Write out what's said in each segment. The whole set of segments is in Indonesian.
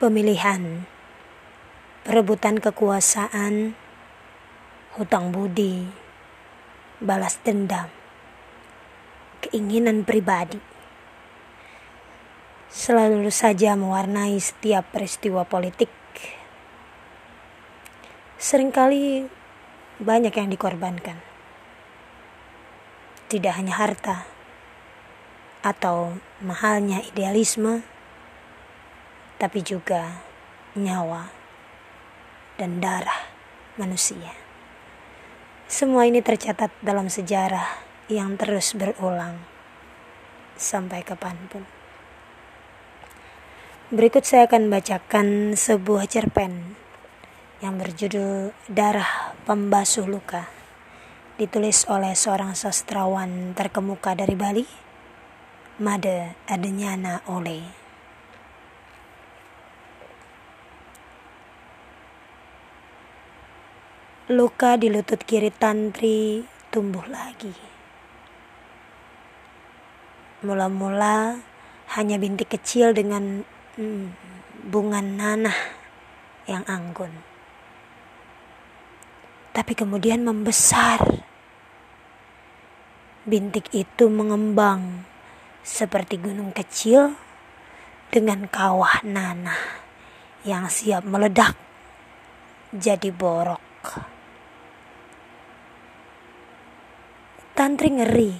pemilihan, perebutan kekuasaan, hutang budi, balas dendam, keinginan pribadi. Selalu saja mewarnai setiap peristiwa politik. Seringkali banyak yang dikorbankan. Tidak hanya harta atau mahalnya idealisme, tapi juga nyawa dan darah manusia. Semua ini tercatat dalam sejarah yang terus berulang sampai kapan pun. Berikut saya akan bacakan sebuah cerpen yang berjudul Darah Pembasuh Luka ditulis oleh seorang sastrawan terkemuka dari Bali, Made Adenyana Ole. Luka di lutut kiri tantri tumbuh lagi. Mula-mula hanya bintik kecil dengan hmm, bunga nanah yang anggun. Tapi kemudian membesar. Bintik itu mengembang seperti gunung kecil dengan kawah nanah yang siap meledak jadi borok. Tantri ngeri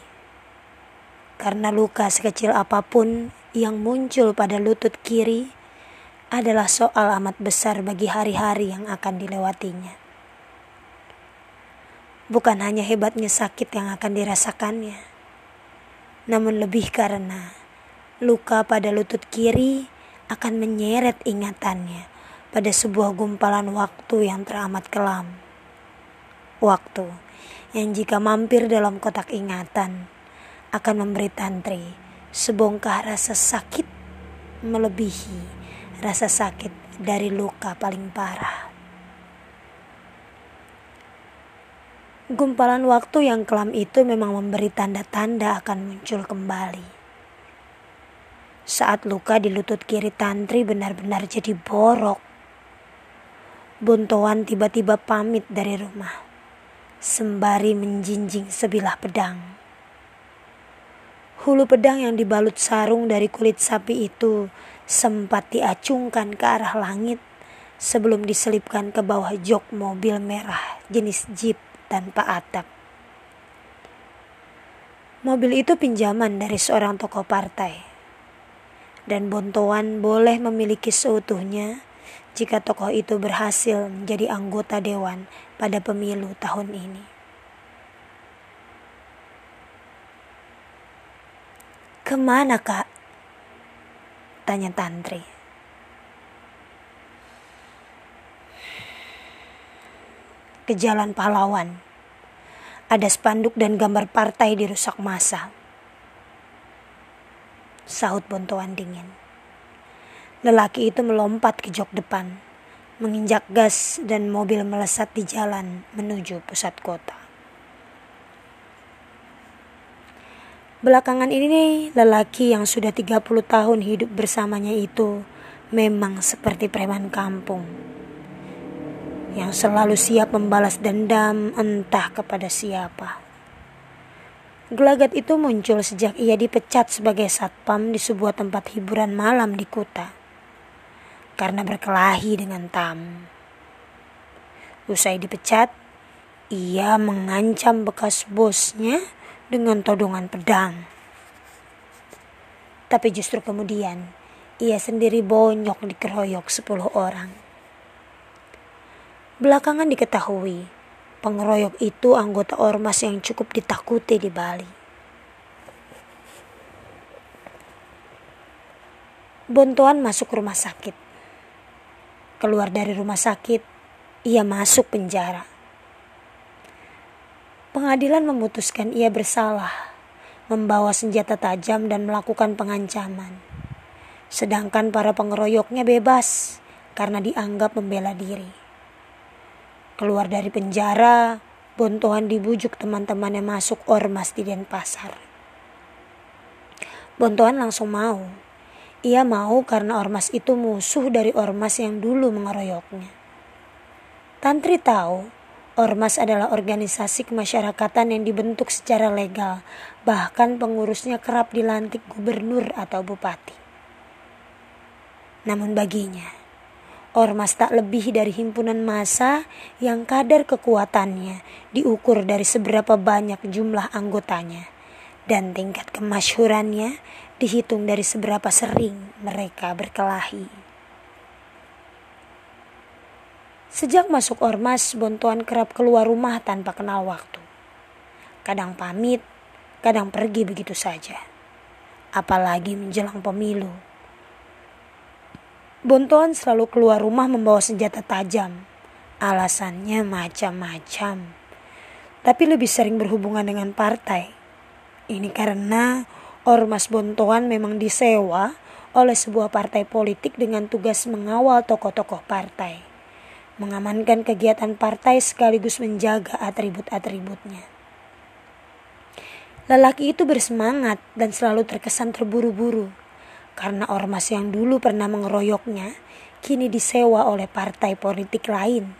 karena luka sekecil apa pun yang muncul pada lutut kiri adalah soal amat besar bagi hari-hari yang akan dilewatinya. Bukan hanya hebatnya sakit yang akan dirasakannya, namun lebih karena luka pada lutut kiri akan menyeret ingatannya pada sebuah gumpalan waktu yang teramat kelam. Waktu yang jika mampir dalam kotak ingatan akan memberi tantri sebongkah rasa sakit melebihi rasa sakit dari luka paling parah. Gumpalan waktu yang kelam itu memang memberi tanda-tanda akan muncul kembali. Saat luka di lutut kiri tantri benar-benar jadi borok. Buntuan tiba-tiba pamit dari rumah sembari menjinjing sebilah pedang. Hulu pedang yang dibalut sarung dari kulit sapi itu sempat diacungkan ke arah langit sebelum diselipkan ke bawah jok mobil merah jenis jeep tanpa atap. Mobil itu pinjaman dari seorang tokoh partai. Dan Bontoan boleh memiliki seutuhnya jika tokoh itu berhasil menjadi anggota dewan pada pemilu tahun ini. Ke mana kak? Tanya Tantri. Ke Jalan Pahlawan. Ada spanduk dan gambar partai dirusak masa. Sahut Bontoan dingin. Lelaki itu melompat ke jok depan menginjak gas dan mobil melesat di jalan menuju pusat kota. Belakangan ini lelaki yang sudah 30 tahun hidup bersamanya itu memang seperti preman kampung yang selalu siap membalas dendam entah kepada siapa. Gelagat itu muncul sejak ia dipecat sebagai satpam di sebuah tempat hiburan malam di kota karena berkelahi dengan tamu. Usai dipecat, ia mengancam bekas bosnya dengan todongan pedang. Tapi justru kemudian ia sendiri bonyok dikeroyok sepuluh orang. Belakangan diketahui pengeroyok itu anggota ormas yang cukup ditakuti di Bali. Bontoan masuk rumah sakit keluar dari rumah sakit, ia masuk penjara. Pengadilan memutuskan ia bersalah, membawa senjata tajam dan melakukan pengancaman. Sedangkan para pengeroyoknya bebas karena dianggap membela diri. Keluar dari penjara, Bontohan dibujuk teman-temannya masuk ormas di Denpasar. Bontohan langsung mau. Ia mau karena ormas itu musuh dari ormas yang dulu mengeroyoknya. Tantri tahu ormas adalah organisasi kemasyarakatan yang dibentuk secara legal, bahkan pengurusnya kerap dilantik gubernur atau bupati. Namun baginya, ormas tak lebih dari himpunan massa yang kadar kekuatannya diukur dari seberapa banyak jumlah anggotanya dan tingkat kemasyhurannya dihitung dari seberapa sering mereka berkelahi. Sejak masuk ormas, Bontoan kerap keluar rumah tanpa kenal waktu. Kadang pamit, kadang pergi begitu saja. Apalagi menjelang pemilu. Bontoan selalu keluar rumah membawa senjata tajam. Alasannya macam-macam. Tapi lebih sering berhubungan dengan partai. Ini karena Ormas Bontoan memang disewa oleh sebuah partai politik dengan tugas mengawal tokoh-tokoh partai, mengamankan kegiatan partai sekaligus menjaga atribut-atributnya. Lelaki itu bersemangat dan selalu terkesan terburu-buru karena ormas yang dulu pernah mengeroyoknya kini disewa oleh partai politik lain.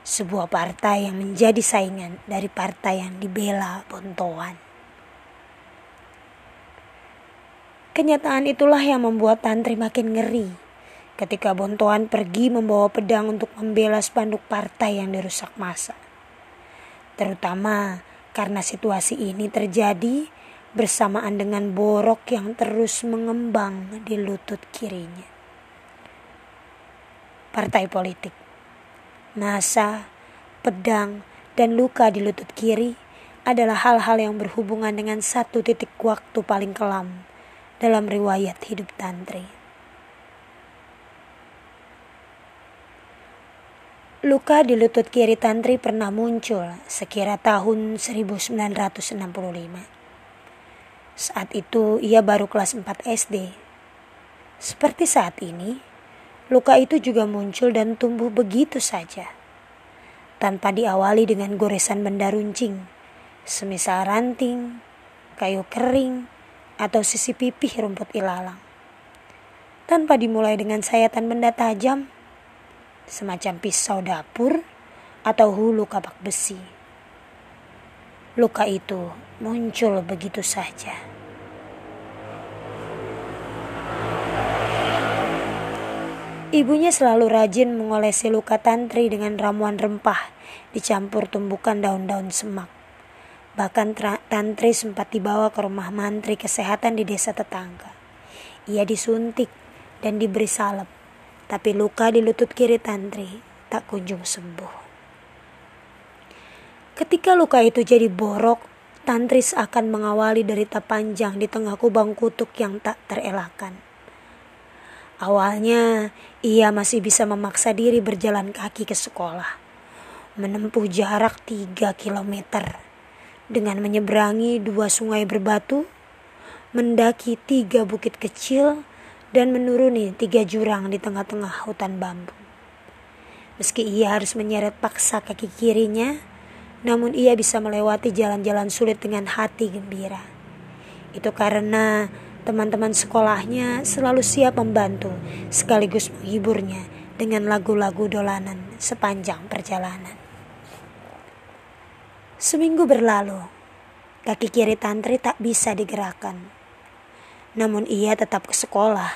Sebuah partai yang menjadi saingan dari partai yang dibela Bontoan. Kenyataan itulah yang membuat Tantri makin ngeri. Ketika Bontoan pergi membawa pedang untuk membela spanduk partai yang dirusak masa. Terutama karena situasi ini terjadi bersamaan dengan borok yang terus mengembang di lutut kirinya. Partai politik, masa, pedang, dan luka di lutut kiri adalah hal-hal yang berhubungan dengan satu titik waktu paling kelam dalam riwayat hidup Tantri. Luka di lutut kiri Tantri pernah muncul sekira tahun 1965. Saat itu ia baru kelas 4 SD. Seperti saat ini, luka itu juga muncul dan tumbuh begitu saja. Tanpa diawali dengan goresan benda runcing, semisal ranting, kayu kering, atau sisi pipih rumput ilalang. Tanpa dimulai dengan sayatan benda tajam, semacam pisau dapur atau hulu kapak besi. Luka itu muncul begitu saja. Ibunya selalu rajin mengolesi luka tantri dengan ramuan rempah dicampur tumbukan daun-daun semak. Bahkan Tantri sempat dibawa ke rumah mantri kesehatan di desa tetangga. Ia disuntik dan diberi salep, tapi luka di lutut kiri Tantri tak kunjung sembuh. Ketika luka itu jadi borok, Tantri akan mengawali derita panjang di tengah kubang kutuk yang tak terelakkan. Awalnya, ia masih bisa memaksa diri berjalan kaki ke sekolah, menempuh jarak 3 kilometer dengan menyeberangi dua sungai berbatu, mendaki tiga bukit kecil, dan menuruni tiga jurang di tengah-tengah hutan bambu. Meski ia harus menyeret paksa kaki kirinya, namun ia bisa melewati jalan-jalan sulit dengan hati gembira. Itu karena teman-teman sekolahnya selalu siap membantu sekaligus menghiburnya dengan lagu-lagu dolanan sepanjang perjalanan. Seminggu berlalu, kaki kiri Tantri tak bisa digerakkan. Namun ia tetap ke sekolah.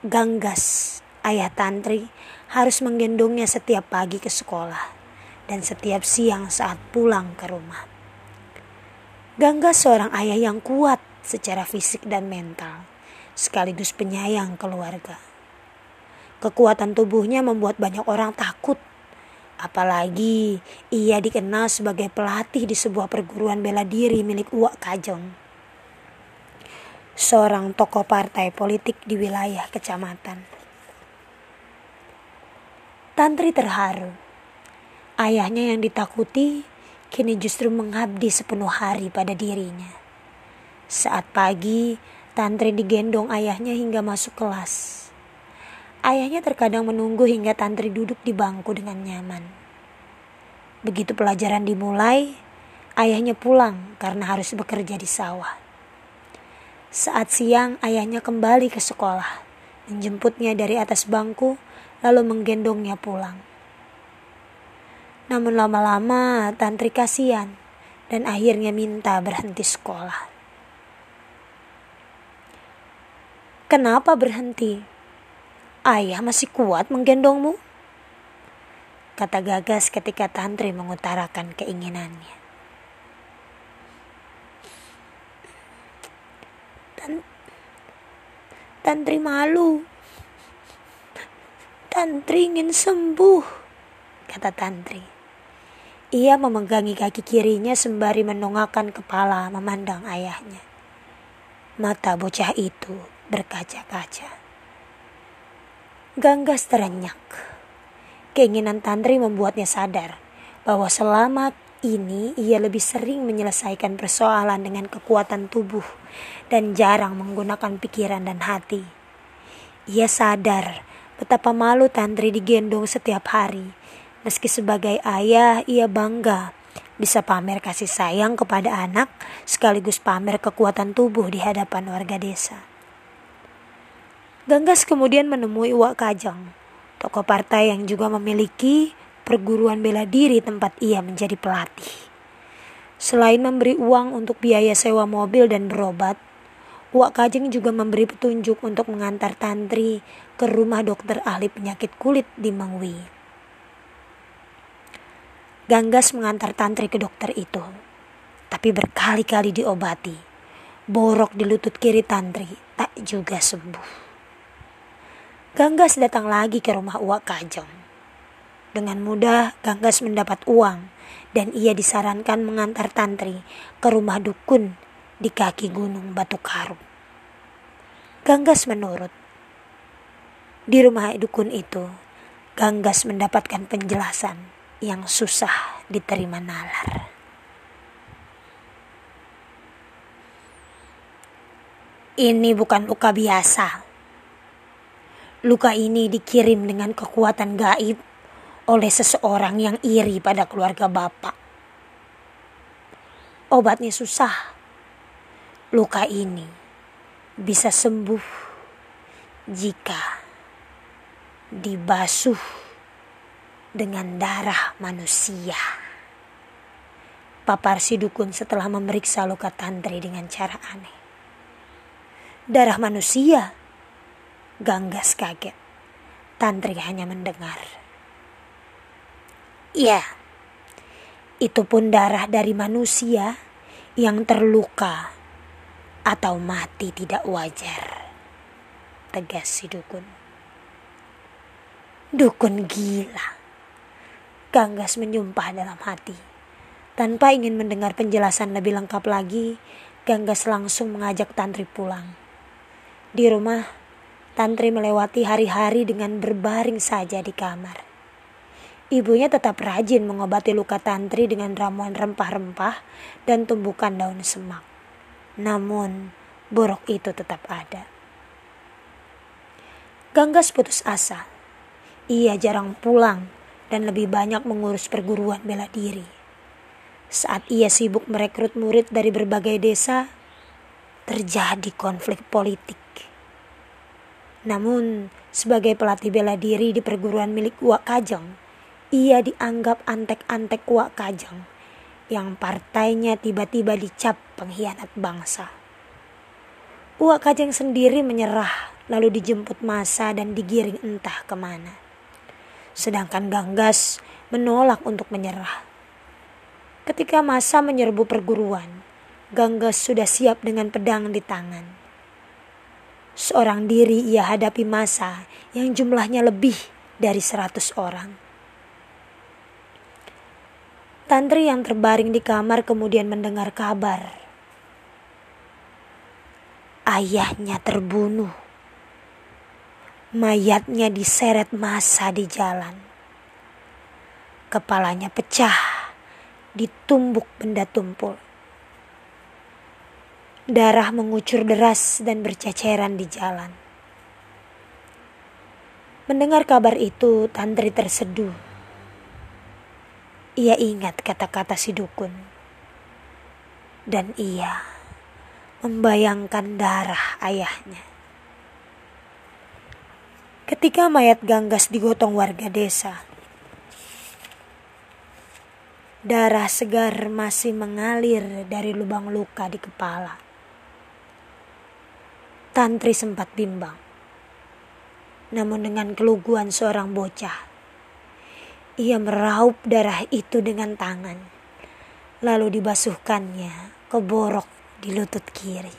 Ganggas, ayah Tantri, harus menggendongnya setiap pagi ke sekolah dan setiap siang saat pulang ke rumah. Ganggas seorang ayah yang kuat secara fisik dan mental, sekaligus penyayang keluarga. Kekuatan tubuhnya membuat banyak orang takut Apalagi ia dikenal sebagai pelatih di sebuah perguruan bela diri milik Uwak Kajong. Seorang tokoh partai politik di wilayah kecamatan. Tantri terharu. Ayahnya yang ditakuti kini justru mengabdi sepenuh hari pada dirinya. Saat pagi, Tantri digendong ayahnya hingga masuk kelas. Ayahnya terkadang menunggu hingga Tantri duduk di bangku dengan nyaman. Begitu pelajaran dimulai, ayahnya pulang karena harus bekerja di sawah. Saat siang, ayahnya kembali ke sekolah, menjemputnya dari atas bangku, lalu menggendongnya pulang. Namun lama-lama, Tantri kasihan dan akhirnya minta berhenti sekolah. Kenapa berhenti? Ayah masih kuat menggendongmu? Kata Gagas ketika Tantri mengutarakan keinginannya. Tan Tantri malu. Tantri ingin sembuh, kata Tantri. Ia memegangi kaki kirinya sembari menongakkan kepala memandang ayahnya. Mata bocah itu berkaca-kaca. Ganggas terenyak. Keinginan Tantri membuatnya sadar bahwa selama ini ia lebih sering menyelesaikan persoalan dengan kekuatan tubuh dan jarang menggunakan pikiran dan hati. Ia sadar betapa malu Tantri digendong setiap hari Meski sebagai ayah, ia bangga bisa pamer kasih sayang kepada anak sekaligus pamer kekuatan tubuh di hadapan warga desa. Ganggas kemudian menemui Wak Kajang, tokoh partai yang juga memiliki perguruan bela diri tempat ia menjadi pelatih. Selain memberi uang untuk biaya sewa mobil dan berobat, Wak Kajeng juga memberi petunjuk untuk mengantar Tantri ke rumah dokter ahli penyakit kulit di Mangwi. Ganggas mengantar Tantri ke dokter itu. Tapi berkali-kali diobati. Borok di lutut kiri Tantri tak juga sembuh. Ganggas datang lagi ke rumah Uwak Kajong. Dengan mudah Ganggas mendapat uang dan ia disarankan mengantar Tantri ke rumah dukun di kaki gunung Batu Karu. Ganggas menurut. Di rumah dukun itu, Ganggas mendapatkan penjelasan yang susah diterima nalar. Ini bukan luka biasa. Luka ini dikirim dengan kekuatan gaib oleh seseorang yang iri pada keluarga bapak. Obatnya susah. Luka ini bisa sembuh jika dibasuh dengan darah manusia. Papar si dukun setelah memeriksa luka tantri dengan cara aneh. Darah manusia? Ganggas kaget. Tantri hanya mendengar. Ya, itu pun darah dari manusia yang terluka atau mati tidak wajar. Tegas si dukun. Dukun gila. Ganggas menyumpah dalam hati. Tanpa ingin mendengar penjelasan lebih lengkap lagi, Ganggas langsung mengajak Tantri pulang. Di rumah, Tantri melewati hari-hari dengan berbaring saja di kamar. Ibunya tetap rajin mengobati luka Tantri dengan ramuan rempah-rempah dan tumbukan daun semak. Namun, borok itu tetap ada. Ganggas putus asa. Ia jarang pulang dan lebih banyak mengurus perguruan bela diri. Saat ia sibuk merekrut murid dari berbagai desa, terjadi konflik politik. Namun, sebagai pelatih bela diri di perguruan milik Wak Kajang, ia dianggap antek-antek Wak Kajang yang partainya tiba-tiba dicap pengkhianat bangsa. Wak Kajang sendiri menyerah lalu dijemput masa dan digiring entah ke mana sedangkan Ganggas menolak untuk menyerah. Ketika masa menyerbu perguruan, Ganggas sudah siap dengan pedang di tangan. Seorang diri ia hadapi masa yang jumlahnya lebih dari seratus orang. Tantri yang terbaring di kamar kemudian mendengar kabar. Ayahnya terbunuh Mayatnya diseret masa di jalan. Kepalanya pecah, ditumbuk benda tumpul. Darah mengucur deras dan berceceran di jalan. Mendengar kabar itu, Tantri terseduh. Ia ingat kata-kata si dukun. Dan ia membayangkan darah ayahnya. Ketika mayat Ganggas digotong warga desa, darah segar masih mengalir dari lubang luka di kepala. Tantri sempat bimbang. Namun dengan keluguan seorang bocah, ia meraup darah itu dengan tangan, lalu dibasuhkannya ke borok di lutut kiri.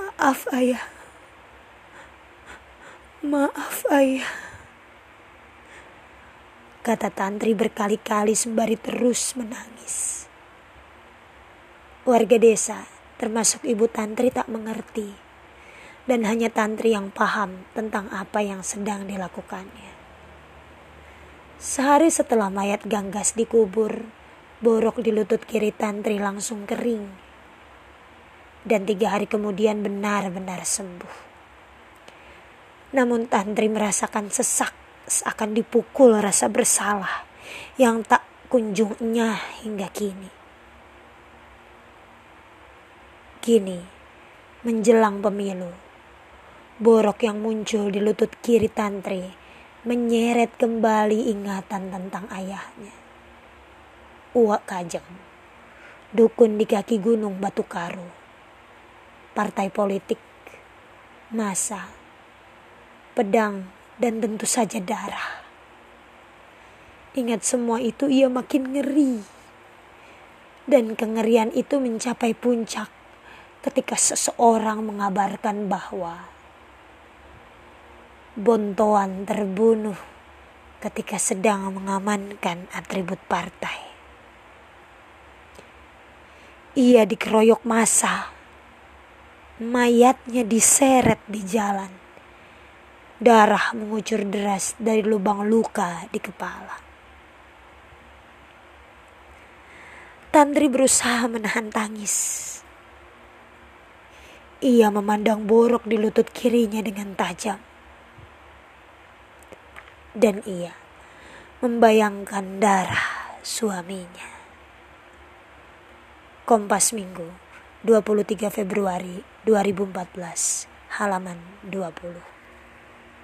Maaf ayah. Maaf ayah. Kata Tantri berkali-kali sembari terus menangis. Warga desa, termasuk ibu Tantri tak mengerti. Dan hanya Tantri yang paham tentang apa yang sedang dilakukannya. Sehari setelah mayat Ganggas dikubur, borok di lutut kiri Tantri langsung kering. Dan tiga hari kemudian benar-benar sembuh. Namun Tantri merasakan sesak seakan dipukul rasa bersalah yang tak kunjungnya hingga kini. Kini, menjelang pemilu, borok yang muncul di lutut kiri Tantri menyeret kembali ingatan tentang ayahnya. Uak Kajeng, dukun di kaki gunung Batu Karu, partai politik, masa, pedang, dan tentu saja darah. Ingat semua itu ia makin ngeri. Dan kengerian itu mencapai puncak ketika seseorang mengabarkan bahwa Bontoan terbunuh ketika sedang mengamankan atribut partai. Ia dikeroyok masa, mayatnya diseret di jalan. Darah mengucur deras dari lubang luka di kepala. Tantri berusaha menahan tangis. Ia memandang borok di lutut kirinya dengan tajam dan ia membayangkan darah suaminya. Kompas Minggu 23 Februari 2014 halaman 20